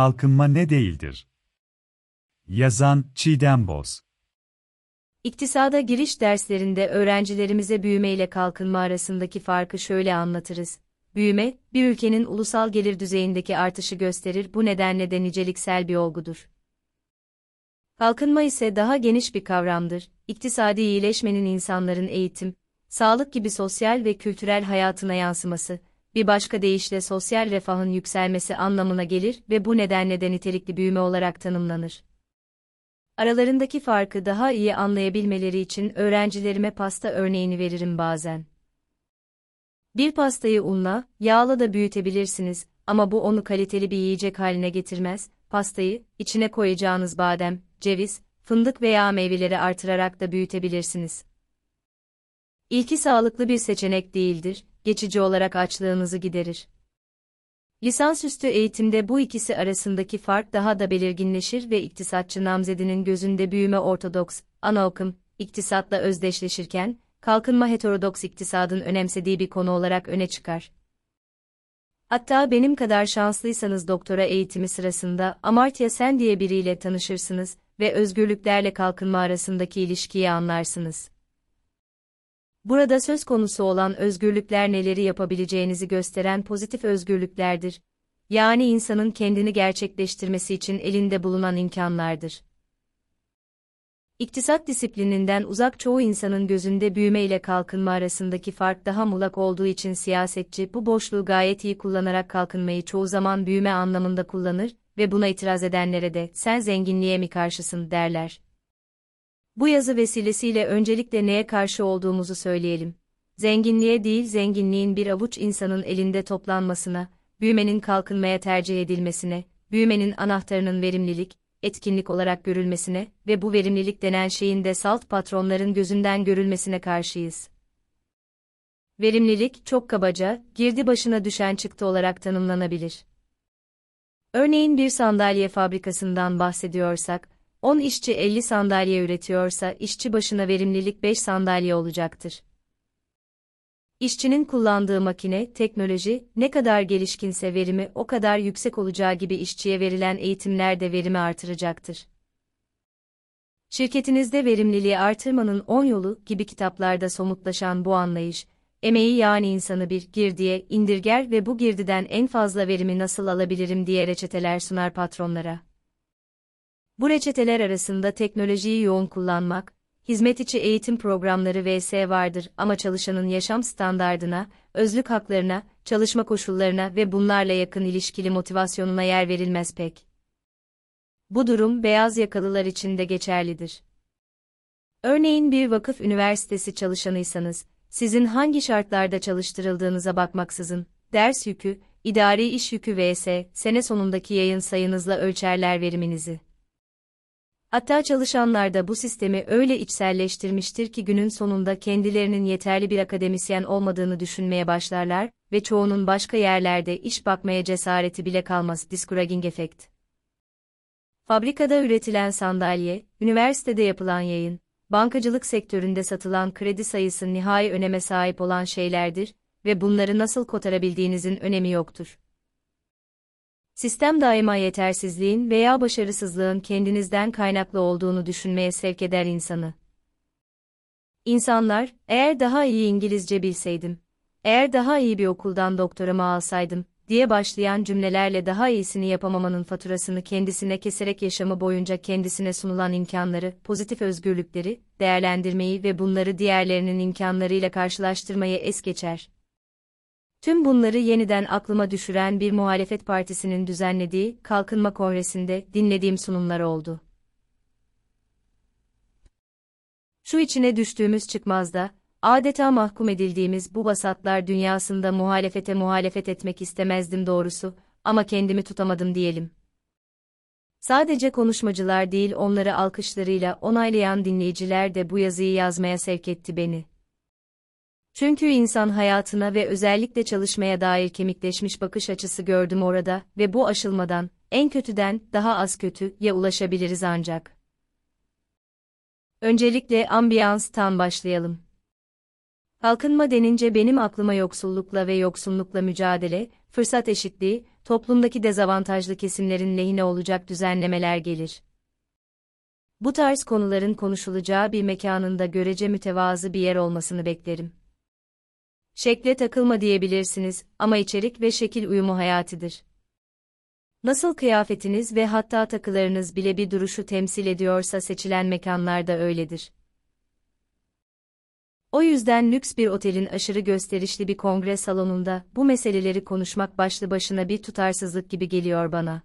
Kalkınma ne değildir? Yazan Çiğdem Boz İktisada giriş derslerinde öğrencilerimize büyüme ile kalkınma arasındaki farkı şöyle anlatırız. Büyüme, bir ülkenin ulusal gelir düzeyindeki artışı gösterir bu nedenle de niceliksel bir olgudur. Kalkınma ise daha geniş bir kavramdır. İktisadi iyileşmenin insanların eğitim, sağlık gibi sosyal ve kültürel hayatına yansıması, bir başka deyişle sosyal refahın yükselmesi anlamına gelir ve bu nedenle de nitelikli büyüme olarak tanımlanır. Aralarındaki farkı daha iyi anlayabilmeleri için öğrencilerime pasta örneğini veririm bazen. Bir pastayı unla, yağla da büyütebilirsiniz ama bu onu kaliteli bir yiyecek haline getirmez. Pastayı, içine koyacağınız badem, ceviz, fındık veya meyveleri artırarak da büyütebilirsiniz. İlki sağlıklı bir seçenek değildir, geçici olarak açlığınızı giderir. Lisansüstü eğitimde bu ikisi arasındaki fark daha da belirginleşir ve iktisatçı namzedinin gözünde büyüme ortodoks, anaokul, iktisatla özdeşleşirken, kalkınma heterodoks iktisadın önemsediği bir konu olarak öne çıkar. Hatta benim kadar şanslıysanız doktora eğitimi sırasında Amartya Sen diye biriyle tanışırsınız ve özgürlüklerle kalkınma arasındaki ilişkiyi anlarsınız. Burada söz konusu olan özgürlükler neleri yapabileceğinizi gösteren pozitif özgürlüklerdir. Yani insanın kendini gerçekleştirmesi için elinde bulunan imkanlardır. İktisat disiplininden uzak çoğu insanın gözünde büyüme ile kalkınma arasındaki fark daha mulak olduğu için siyasetçi bu boşluğu gayet iyi kullanarak kalkınmayı çoğu zaman büyüme anlamında kullanır ve buna itiraz edenlere de sen zenginliğe mi karşısın derler. Bu yazı vesilesiyle öncelikle neye karşı olduğumuzu söyleyelim. Zenginliğe değil zenginliğin bir avuç insanın elinde toplanmasına, büyümenin kalkınmaya tercih edilmesine, büyümenin anahtarının verimlilik, etkinlik olarak görülmesine ve bu verimlilik denen şeyin de salt patronların gözünden görülmesine karşıyız. Verimlilik, çok kabaca, girdi başına düşen çıktı olarak tanımlanabilir. Örneğin bir sandalye fabrikasından bahsediyorsak, 10 işçi 50 sandalye üretiyorsa işçi başına verimlilik 5 sandalye olacaktır. İşçinin kullandığı makine, teknoloji, ne kadar gelişkinse verimi o kadar yüksek olacağı gibi işçiye verilen eğitimler de verimi artıracaktır. Şirketinizde verimliliği artırmanın 10 yolu gibi kitaplarda somutlaşan bu anlayış, emeği yani insanı bir girdiye indirger ve bu girdiden en fazla verimi nasıl alabilirim diye reçeteler sunar patronlara. Bu reçeteler arasında teknolojiyi yoğun kullanmak, hizmet içi eğitim programları vs vardır ama çalışanın yaşam standardına, özlük haklarına, çalışma koşullarına ve bunlarla yakın ilişkili motivasyonuna yer verilmez pek. Bu durum beyaz yakalılar için de geçerlidir. Örneğin bir vakıf üniversitesi çalışanıysanız, sizin hangi şartlarda çalıştırıldığınıza bakmaksızın, ders yükü, idari iş yükü vs. sene sonundaki yayın sayınızla ölçerler veriminizi. Hatta çalışanlar da bu sistemi öyle içselleştirmiştir ki günün sonunda kendilerinin yeterli bir akademisyen olmadığını düşünmeye başlarlar ve çoğunun başka yerlerde iş bakmaya cesareti bile kalmaz. Discouraging efekt. Fabrikada üretilen sandalye, üniversitede yapılan yayın, bankacılık sektöründe satılan kredi sayısı nihai öneme sahip olan şeylerdir ve bunları nasıl kotarabildiğinizin önemi yoktur. Sistem daima yetersizliğin veya başarısızlığın kendinizden kaynaklı olduğunu düşünmeye sevk eder insanı. İnsanlar, eğer daha iyi İngilizce bilseydim, eğer daha iyi bir okuldan doktoramı alsaydım, diye başlayan cümlelerle daha iyisini yapamamanın faturasını kendisine keserek yaşamı boyunca kendisine sunulan imkanları, pozitif özgürlükleri, değerlendirmeyi ve bunları diğerlerinin imkanlarıyla karşılaştırmayı es geçer. Tüm bunları yeniden aklıma düşüren bir muhalefet partisinin düzenlediği Kalkınma Kongresi'nde dinlediğim sunumlar oldu. Şu içine düştüğümüz çıkmazda, adeta mahkum edildiğimiz bu basatlar dünyasında muhalefete muhalefet etmek istemezdim doğrusu, ama kendimi tutamadım diyelim. Sadece konuşmacılar değil onları alkışlarıyla onaylayan dinleyiciler de bu yazıyı yazmaya sevk etti beni. Çünkü insan hayatına ve özellikle çalışmaya dair kemikleşmiş bakış açısı gördüm orada ve bu aşılmadan, en kötüden daha az kötü ya ulaşabiliriz ancak. Öncelikle ambiyanstan başlayalım. Kalkınma denince benim aklıma yoksullukla ve yoksunlukla mücadele, fırsat eşitliği, toplumdaki dezavantajlı kesimlerin lehine olacak düzenlemeler gelir. Bu tarz konuların konuşulacağı bir mekanında görece mütevazı bir yer olmasını beklerim. Şekle takılma diyebilirsiniz ama içerik ve şekil uyumu hayatidir. Nasıl kıyafetiniz ve hatta takılarınız bile bir duruşu temsil ediyorsa seçilen mekanlarda öyledir. O yüzden lüks bir otelin aşırı gösterişli bir kongre salonunda bu meseleleri konuşmak başlı başına bir tutarsızlık gibi geliyor bana.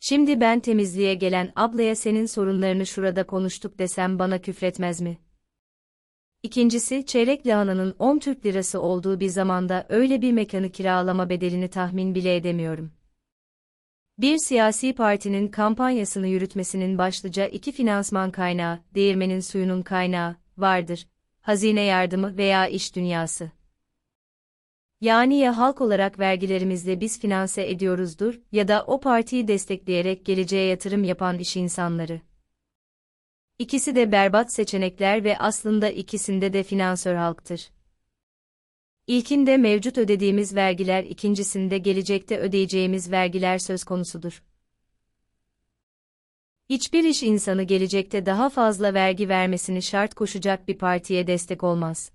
Şimdi ben temizliğe gelen ablaya senin sorunlarını şurada konuştuk desem bana küfretmez mi? İkincisi, çeyrek lahananın 10 Türk lirası olduğu bir zamanda öyle bir mekanı kiralama bedelini tahmin bile edemiyorum. Bir siyasi partinin kampanyasını yürütmesinin başlıca iki finansman kaynağı, değirmenin suyunun kaynağı, vardır. Hazine yardımı veya iş dünyası. Yani ya halk olarak vergilerimizle biz finanse ediyoruzdur ya da o partiyi destekleyerek geleceğe yatırım yapan iş insanları. İkisi de berbat seçenekler ve aslında ikisinde de finansör halktır. İlkinde mevcut ödediğimiz vergiler, ikincisinde gelecekte ödeyeceğimiz vergiler söz konusudur. Hiçbir iş insanı gelecekte daha fazla vergi vermesini şart koşacak bir partiye destek olmaz.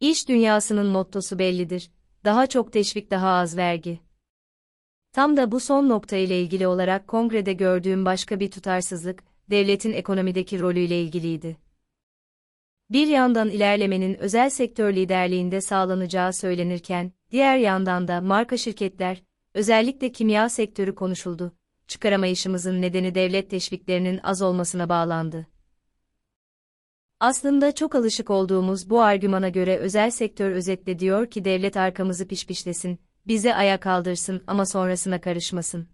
İş dünyasının mottosu bellidir. Daha çok teşvik daha az vergi. Tam da bu son nokta ile ilgili olarak kongrede gördüğüm başka bir tutarsızlık, devletin ekonomideki rolüyle ilgiliydi. Bir yandan ilerlemenin özel sektör liderliğinde sağlanacağı söylenirken, diğer yandan da marka şirketler, özellikle kimya sektörü konuşuldu. Çıkaramayışımızın nedeni devlet teşviklerinin az olmasına bağlandı. Aslında çok alışık olduğumuz bu argümana göre özel sektör özetle diyor ki devlet arkamızı pişpişlesin, bize ayak kaldırsın ama sonrasına karışmasın.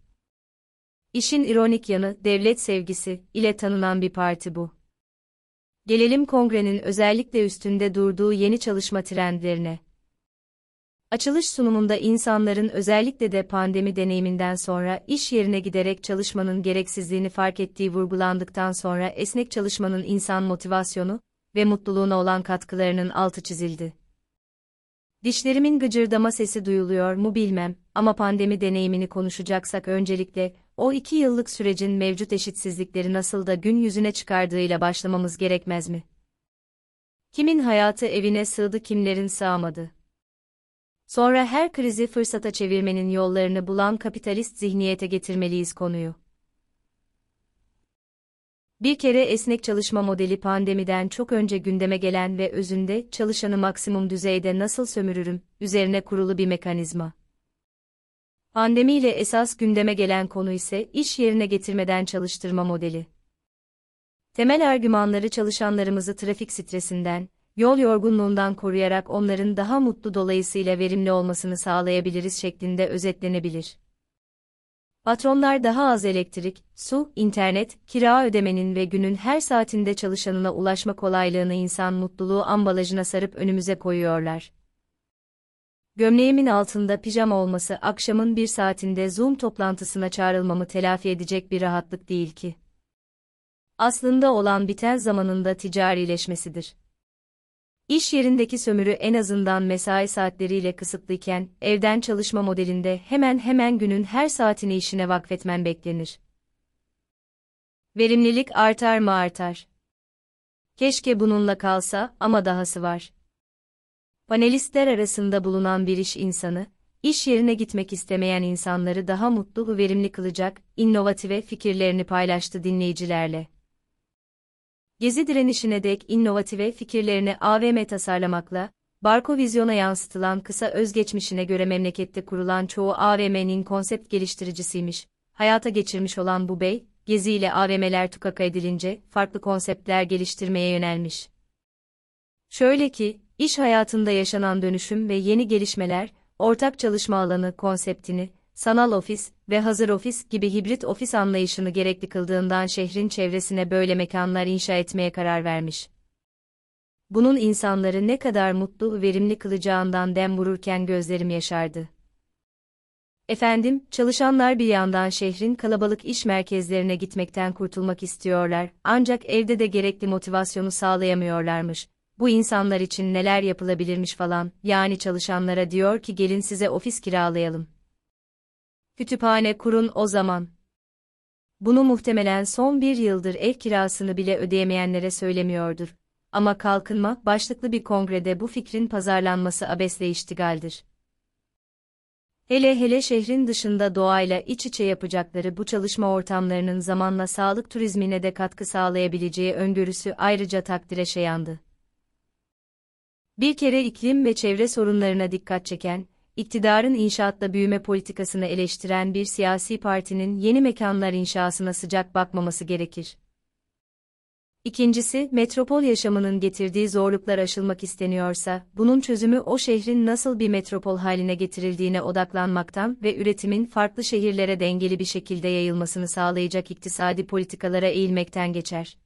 İşin ironik yanı, devlet sevgisi ile tanınan bir parti bu. Gelelim kongrenin özellikle üstünde durduğu yeni çalışma trendlerine. Açılış sunumunda insanların özellikle de pandemi deneyiminden sonra iş yerine giderek çalışmanın gereksizliğini fark ettiği vurgulandıktan sonra esnek çalışmanın insan motivasyonu ve mutluluğuna olan katkılarının altı çizildi. Dişlerimin gıcırdama sesi duyuluyor mu bilmem ama pandemi deneyimini konuşacaksak öncelikle o iki yıllık sürecin mevcut eşitsizlikleri nasıl da gün yüzüne çıkardığıyla başlamamız gerekmez mi? Kimin hayatı evine sığdı kimlerin sığamadı? Sonra her krizi fırsata çevirmenin yollarını bulan kapitalist zihniyete getirmeliyiz konuyu. Bir kere esnek çalışma modeli pandemiden çok önce gündeme gelen ve özünde çalışanı maksimum düzeyde nasıl sömürürüm üzerine kurulu bir mekanizma. Pandemiyle esas gündeme gelen konu ise iş yerine getirmeden çalıştırma modeli. Temel argümanları çalışanlarımızı trafik stresinden, yol yorgunluğundan koruyarak onların daha mutlu dolayısıyla verimli olmasını sağlayabiliriz şeklinde özetlenebilir. Patronlar daha az elektrik, su, internet, kira ödemenin ve günün her saatinde çalışanına ulaşma kolaylığını insan mutluluğu ambalajına sarıp önümüze koyuyorlar. Gömleğimin altında pijama olması akşamın bir saatinde Zoom toplantısına çağrılmamı telafi edecek bir rahatlık değil ki. Aslında olan biten zamanında ticarileşmesidir. İş yerindeki sömürü en azından mesai saatleriyle kısıtlıyken, evden çalışma modelinde hemen hemen günün her saatini işine vakfetmen beklenir. Verimlilik artar mı artar? Keşke bununla kalsa ama dahası var. Panelistler arasında bulunan bir iş insanı, iş yerine gitmek istemeyen insanları daha mutlu ve verimli kılacak, inovative fikirlerini paylaştı dinleyicilerle. Gezi direnişine dek inovative fikirlerini AVM tasarlamakla, Barko vizyona yansıtılan kısa özgeçmişine göre memlekette kurulan çoğu AVM'nin konsept geliştiricisiymiş. Hayata geçirmiş olan bu bey, Gezi ile AVM'ler tukaka edilince farklı konseptler geliştirmeye yönelmiş. Şöyle ki, iş hayatında yaşanan dönüşüm ve yeni gelişmeler, ortak çalışma alanı konseptini, sanal ofis ve hazır ofis gibi hibrit ofis anlayışını gerekli kıldığından şehrin çevresine böyle mekanlar inşa etmeye karar vermiş. Bunun insanları ne kadar mutlu ve verimli kılacağından dem vururken gözlerim yaşardı. Efendim, çalışanlar bir yandan şehrin kalabalık iş merkezlerine gitmekten kurtulmak istiyorlar, ancak evde de gerekli motivasyonu sağlayamıyorlarmış. bu insanlar için neler yapılabilirmiş falan, yani çalışanlara diyor ki gelin size ofis kiralayalım. Kütüphane kurun o zaman. Bunu muhtemelen son bir yıldır ev kirasını bile ödeyemeyenlere söylemiyordur. Ama kalkınma, başlıklı bir kongrede bu fikrin pazarlanması abesle iştigaldir. Hele hele şehrin dışında doğayla iç içe yapacakları bu çalışma ortamlarının zamanla sağlık turizmine de katkı sağlayabileceği öngörüsü ayrıca takdire şayandı. Bir kere iklim ve çevre sorunlarına dikkat çeken, iktidarın inşaatla büyüme politikasını eleştiren bir siyasi partinin yeni mekanlar inşasına sıcak bakmaması gerekir. İkincisi, metropol yaşamının getirdiği zorluklar aşılmak isteniyorsa, bunun çözümü o şehrin nasıl bir metropol haline getirildiğine odaklanmaktan ve üretimin farklı şehirlere dengeli bir şekilde yayılmasını sağlayacak iktisadi politikalara eğilmekten geçer.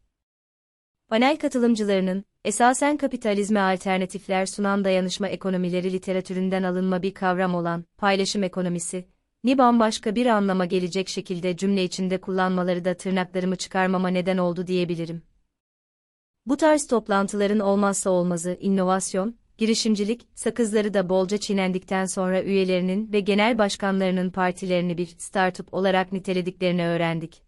Panel katılımcılarının, esasen kapitalizme alternatifler sunan dayanışma ekonomileri literatüründen alınma bir kavram olan paylaşım ekonomisi, ni bambaşka bir anlama gelecek şekilde cümle içinde kullanmaları da tırnaklarımı çıkarmama neden oldu diyebilirim. Bu tarz toplantıların olmazsa olmazı inovasyon, girişimcilik, sakızları da bolca çiğnendikten sonra üyelerinin ve genel başkanlarının partilerini bir startup olarak nitelediklerini öğrendik.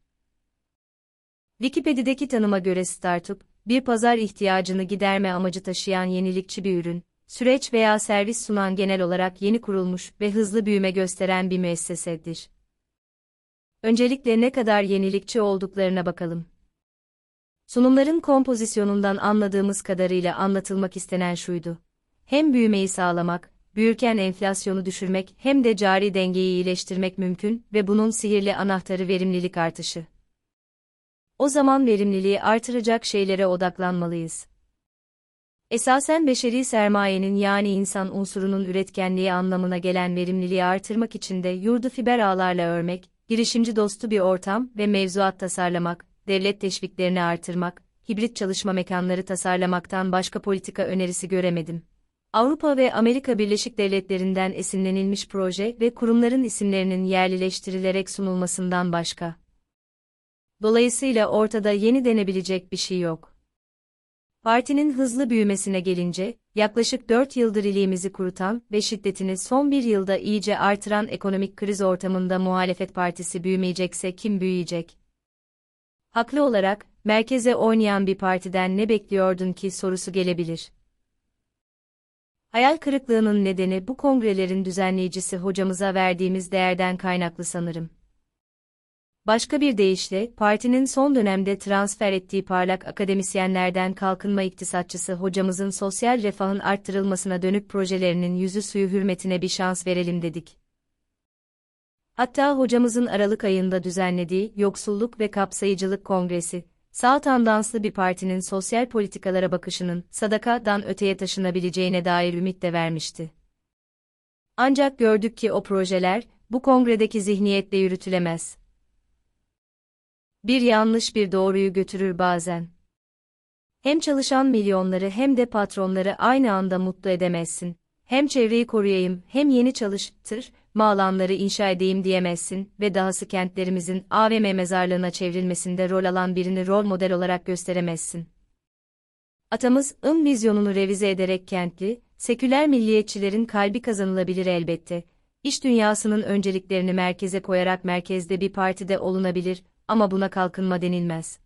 Wikipedia'daki tanıma göre startup, bir pazar ihtiyacını giderme amacı taşıyan yenilikçi bir ürün, süreç veya servis sunan genel olarak yeni kurulmuş ve hızlı büyüme gösteren bir müessesedir. Öncelikle ne kadar yenilikçi olduklarına bakalım. Sunumların kompozisyonundan anladığımız kadarıyla anlatılmak istenen şuydu. Hem büyümeyi sağlamak, büyürken enflasyonu düşürmek hem de cari dengeyi iyileştirmek mümkün ve bunun sihirli anahtarı verimlilik artışı. O zaman verimliliği artıracak şeylere odaklanmalıyız. Esasen beşeri sermayenin yani insan unsurunun üretkenliği anlamına gelen verimliliği artırmak için de yurdu fiber ağlarla örmek, girişimci dostu bir ortam ve mevzuat tasarlamak, devlet teşviklerini artırmak, hibrit çalışma mekanları tasarlamaktan başka politika önerisi göremedim. Avrupa ve Amerika Birleşik Devletleri'nden esinlenilmiş proje ve kurumların isimlerinin yerlileştirilerek sunulmasından başka. Dolayısıyla ortada yeni denebilecek bir şey yok. Partinin hızlı büyümesine gelince, yaklaşık 4 yıldır iliğimizi kurutan ve şiddetini son bir yılda iyice artıran ekonomik kriz ortamında muhalefet partisi büyümeyecekse kim büyüyecek? Haklı olarak, merkeze oynayan bir partiden ne bekliyordun ki sorusu gelebilir. Hayal kırıklığının nedeni bu kongrelerin düzenleyicisi hocamıza verdiğimiz değerden kaynaklı sanırım. Başka bir deyişle, partinin son dönemde transfer ettiği parlak akademisyenlerden kalkınma iktisatçısı hocamızın sosyal refahın arttırılmasına dönük projelerinin yüzü suyu hürmetine bir şans verelim dedik. Hatta hocamızın Aralık ayında düzenlediği Yoksulluk ve Kapsayıcılık Kongresi, sağ tandanslı bir partinin sosyal politikalara bakışının sadakadan öteye taşınabileceğine dair ümit de vermişti. Ancak gördük ki o projeler, bu kongredeki zihniyetle yürütülemez. Bir yanlış bir doğruyu götürür bazen. Hem çalışan milyonları hem de patronları aynı anda mutlu edemezsin. Hem çevreyi koruyayım, hem yeni çalıştır, alanları inşa edeyim diyemezsin ve dahası kentlerimizin AVM mezarlığına çevrilmesinde rol alan birini rol model olarak gösteremezsin. Atamız, ım vizyonunu revize ederek kentli, seküler milliyetçilerin kalbi kazanılabilir elbette. İş dünyasının önceliklerini merkeze koyarak merkezde bir partide olunabilir ama buna kalkınma denilmez.